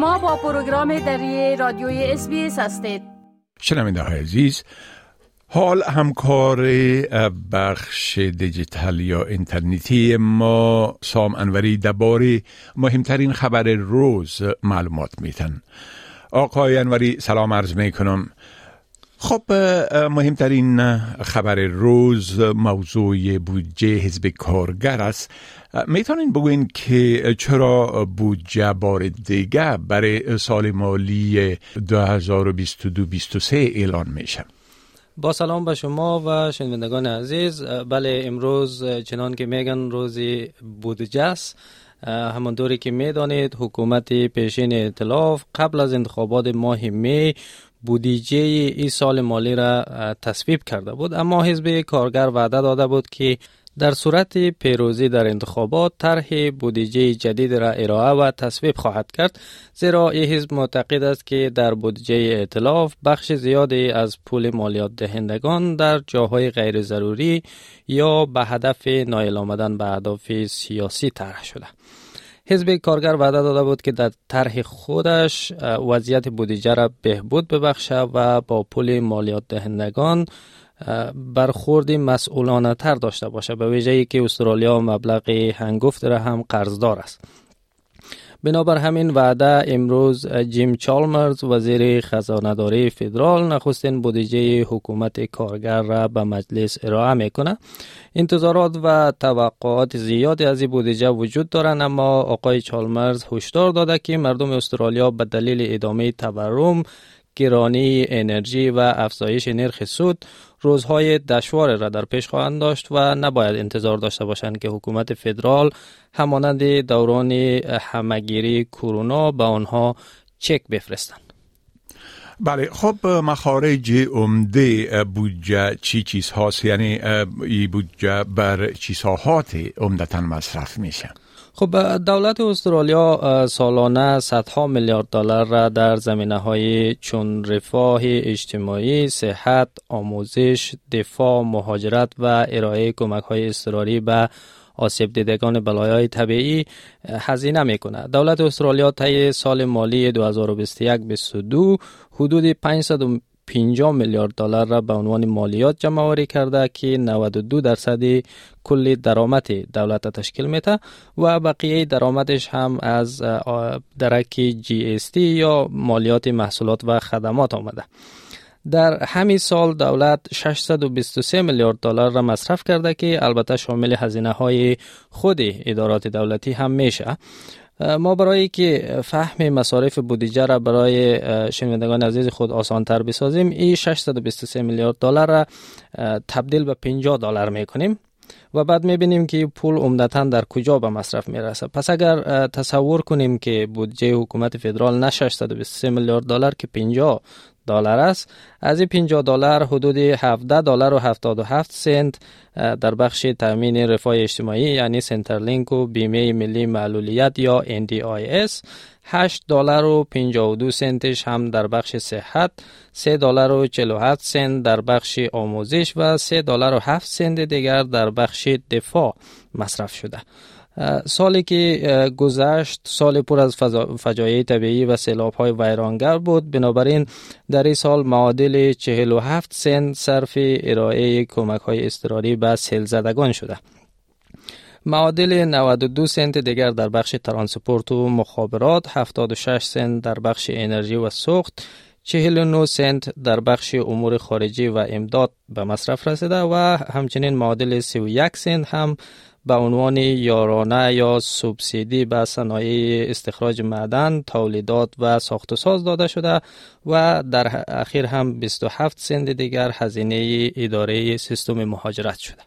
شما با پروگرام دری رادیوی SBS هستید. شنونده های عزیز حال همکار بخش دیجیتال یا اینترنتی ما سام انوری درباره مهمترین خبر روز معلومات میتن آقای انوری سلام عرض می کنم خب مهمترین خبر روز موضوع بودجه حزب کارگر است. می‌تونین بگوین که چرا بودجه بار دیگه برای سال مالی 2022-23 اعلان میشه؟ با سلام به شما و شنوندگان عزیز. بله امروز چنان که میگن روزی بودجه است. همان دوری که می‌دانید حکومت پیشین اطلاف قبل از انتخابات ماه می بودیجه ای سال مالی را تصویب کرده بود. اما حزب کارگر وعده داده بود که در صورت پیروزی در انتخابات طرح بودجه جدید را ارائه و تصویب خواهد کرد. زیرا این حزب معتقد است که در بودجه ائتلاف بخش زیادی از پول مالیات دهندگان در جاهای غیر ضروری یا به هدف نایل آمدن به اهداف سیاسی طرح شده. حزب کارگر وعده داده بود که در طرح خودش وضعیت بودجه را بهبود ببخشه و با پول مالیات دهندگان برخوردی مسئولانه تر داشته باشه به ویژه که استرالیا مبلغ هنگفت را هم قرضدار است. بنابر همین وعده امروز جیم چالمرز وزیر خزانهداری فدرال نخستین بودجه حکومت کارگر را به مجلس ارائه می‌کنه. انتظارات و توقعات زیادی از این بودجه وجود دارند اما آقای چالمرز هشدار داده که مردم استرالیا به دلیل ادامه تورم گرانی انرژی و افزایش نرخ سود روزهای دشوار را در پیش خواهند داشت و نباید انتظار داشته باشند که حکومت فدرال همانند دوران همگیری کرونا به آنها چک بفرستند. بله خب مخارج عمده بودجه چی چیز هاست؟ یعنی این بودجه بر چی ساحات عمدتا مصرف میشه. خب دولت استرالیا سالانه صدها میلیارد دلار را در زمینه های چون رفاه اجتماعی، صحت، آموزش، دفاع، مهاجرت و ارائه کمک های اضطراری به آسیب دیدگان بلایای طبیعی هزینه می‌کنه. دولت استرالیا طی سال مالی 2021-22 حدود 500 50 میلیارد دلار را به عنوان مالیات جمع آوری کرده که 92 درصد کل درآمد دولت تشکیل میده و بقیه درآمدش هم از درک جی اس تی یا مالیات محصولات و خدمات آمده. در همین سال دولت 623 میلیارد دلار را مصرف کرده که البته شامل هزینه های خود ادارات دولتی هم میشه. ما برای که فهم مصارف بودجه را برای شنوندگان عزیز خود آسان تر بسازیم این 623 میلیارد دلار را تبدیل به 50 دلار می‌کنیم. و بعد می‌بینیم که پول عمدتا در کجا به مصرف می‌رسه. پس اگر تصور کنیم که بودجه حکومت فدرال نه 623 میلیارد دلار که 50 دلار است از این 50 دلار حدود 17 دلار و 77 سنت در بخش تامین رفاه اجتماعی یعنی سنترلینک و بیمه ملی معلولیت یا NDIS 8 دلار و 52 سنتش هم در بخش صحت 3 دلار و 47 سنت در بخش آموزش و 3 دلار و 7 سنت دیگر در بخش دفاع مصرف شده. سالی که گذشت سال پر از فجایع طبیعی و سیلاب های ویرانگر بود. بنابراین در این سال معادل 47 سنت صرف ارائه کمک های استراری به سیل زدگان شده معادل 92 سنت دیگر در بخش ترانسپورت و مخابرات 76 سنت در بخش انرژی و سوخت 49 سنت در بخش امور خارجی و امداد به مصرف رسیده و همچنین معادل 31 سنت هم به عنوان یارانه یا سوبسیدی به صنایع استخراج معدن، تولیدات و ساخت و ساز داده شده و در اخیر هم 27 سنت دیگر هزینه اداره سیستم مهاجرت شده.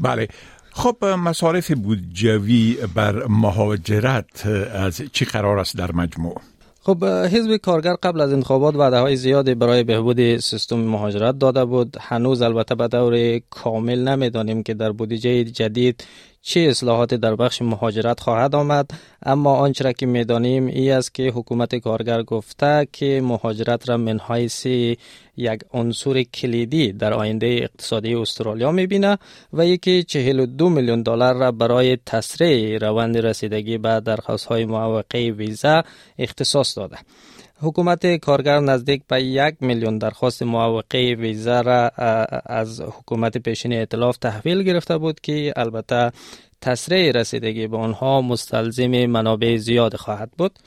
بله خب مصارف بودجوی بر مهاجرت از چی قرار است در مجموع؟ خب حزب کارگر قبل از انتخابات وعده های زیادی برای بهبود سیستم مهاجرت داده بود. هنوز البته به دور کامل نمی‌دانیم که در بودجه جدید چه اصلاحات در بخش مهاجرت خواهد آمد؟ اما آنچه را که می‌دانیم ای است که حکومت کارگر گفته که مهاجرت را من حیث یک عنصر کلیدی در آینده اقتصادی استرالیا می‌بینه و یکی 42 میلیون دلار را برای تسریع روند رسیدگی به درخواست های معوقه ویزا اختصاص داده. حکومت کارگر نزدیک به یک میلیون درخواست معوقه ویزا را از حکومت پیشین ائتلاف تحویل گرفته بود که البته تسریع رسیدگی به آنها مستلزم منابع زیاد خواهد بود.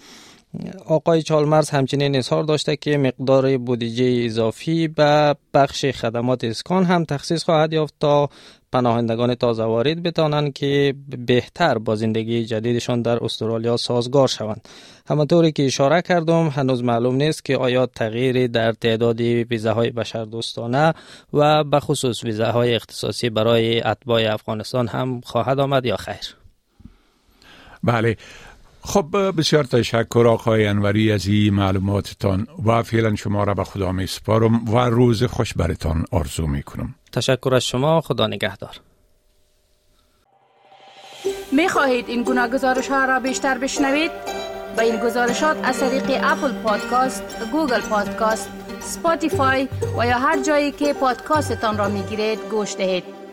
آقای چالمرز همچنین اظهار داشته که مقدار بودجه اضافی به بخش خدمات اسکان هم تخصیص خواهد یافت تا پناهندگان تازه وارد بتانند که بهتر با زندگی جدیدشان در استرالیا سازگار شوند. همانطوری که اشاره کردم هنوز معلوم نیست که آیا تغییری در تعداد ویزاهای بشردوستانه و به خصوص ویزاهای اختصاصی برای اتباع افغانستان هم خواهد آمد یا خیر. بله. خب بسیار تشکر آقای انوری از این معلوماتتان و فعلا شما را به خدا می سپارم و روز خوش برتان آرزو می کنم تشکر از شما خدا نگهدار می خواهید این گونه گزارش ها را بیشتر بشنوید؟ به این گزارشات از طریق Apple Podcast، Google Podcast، Spotify و یا هر جایی که پادکاستتان را می گیرید گوش دهید.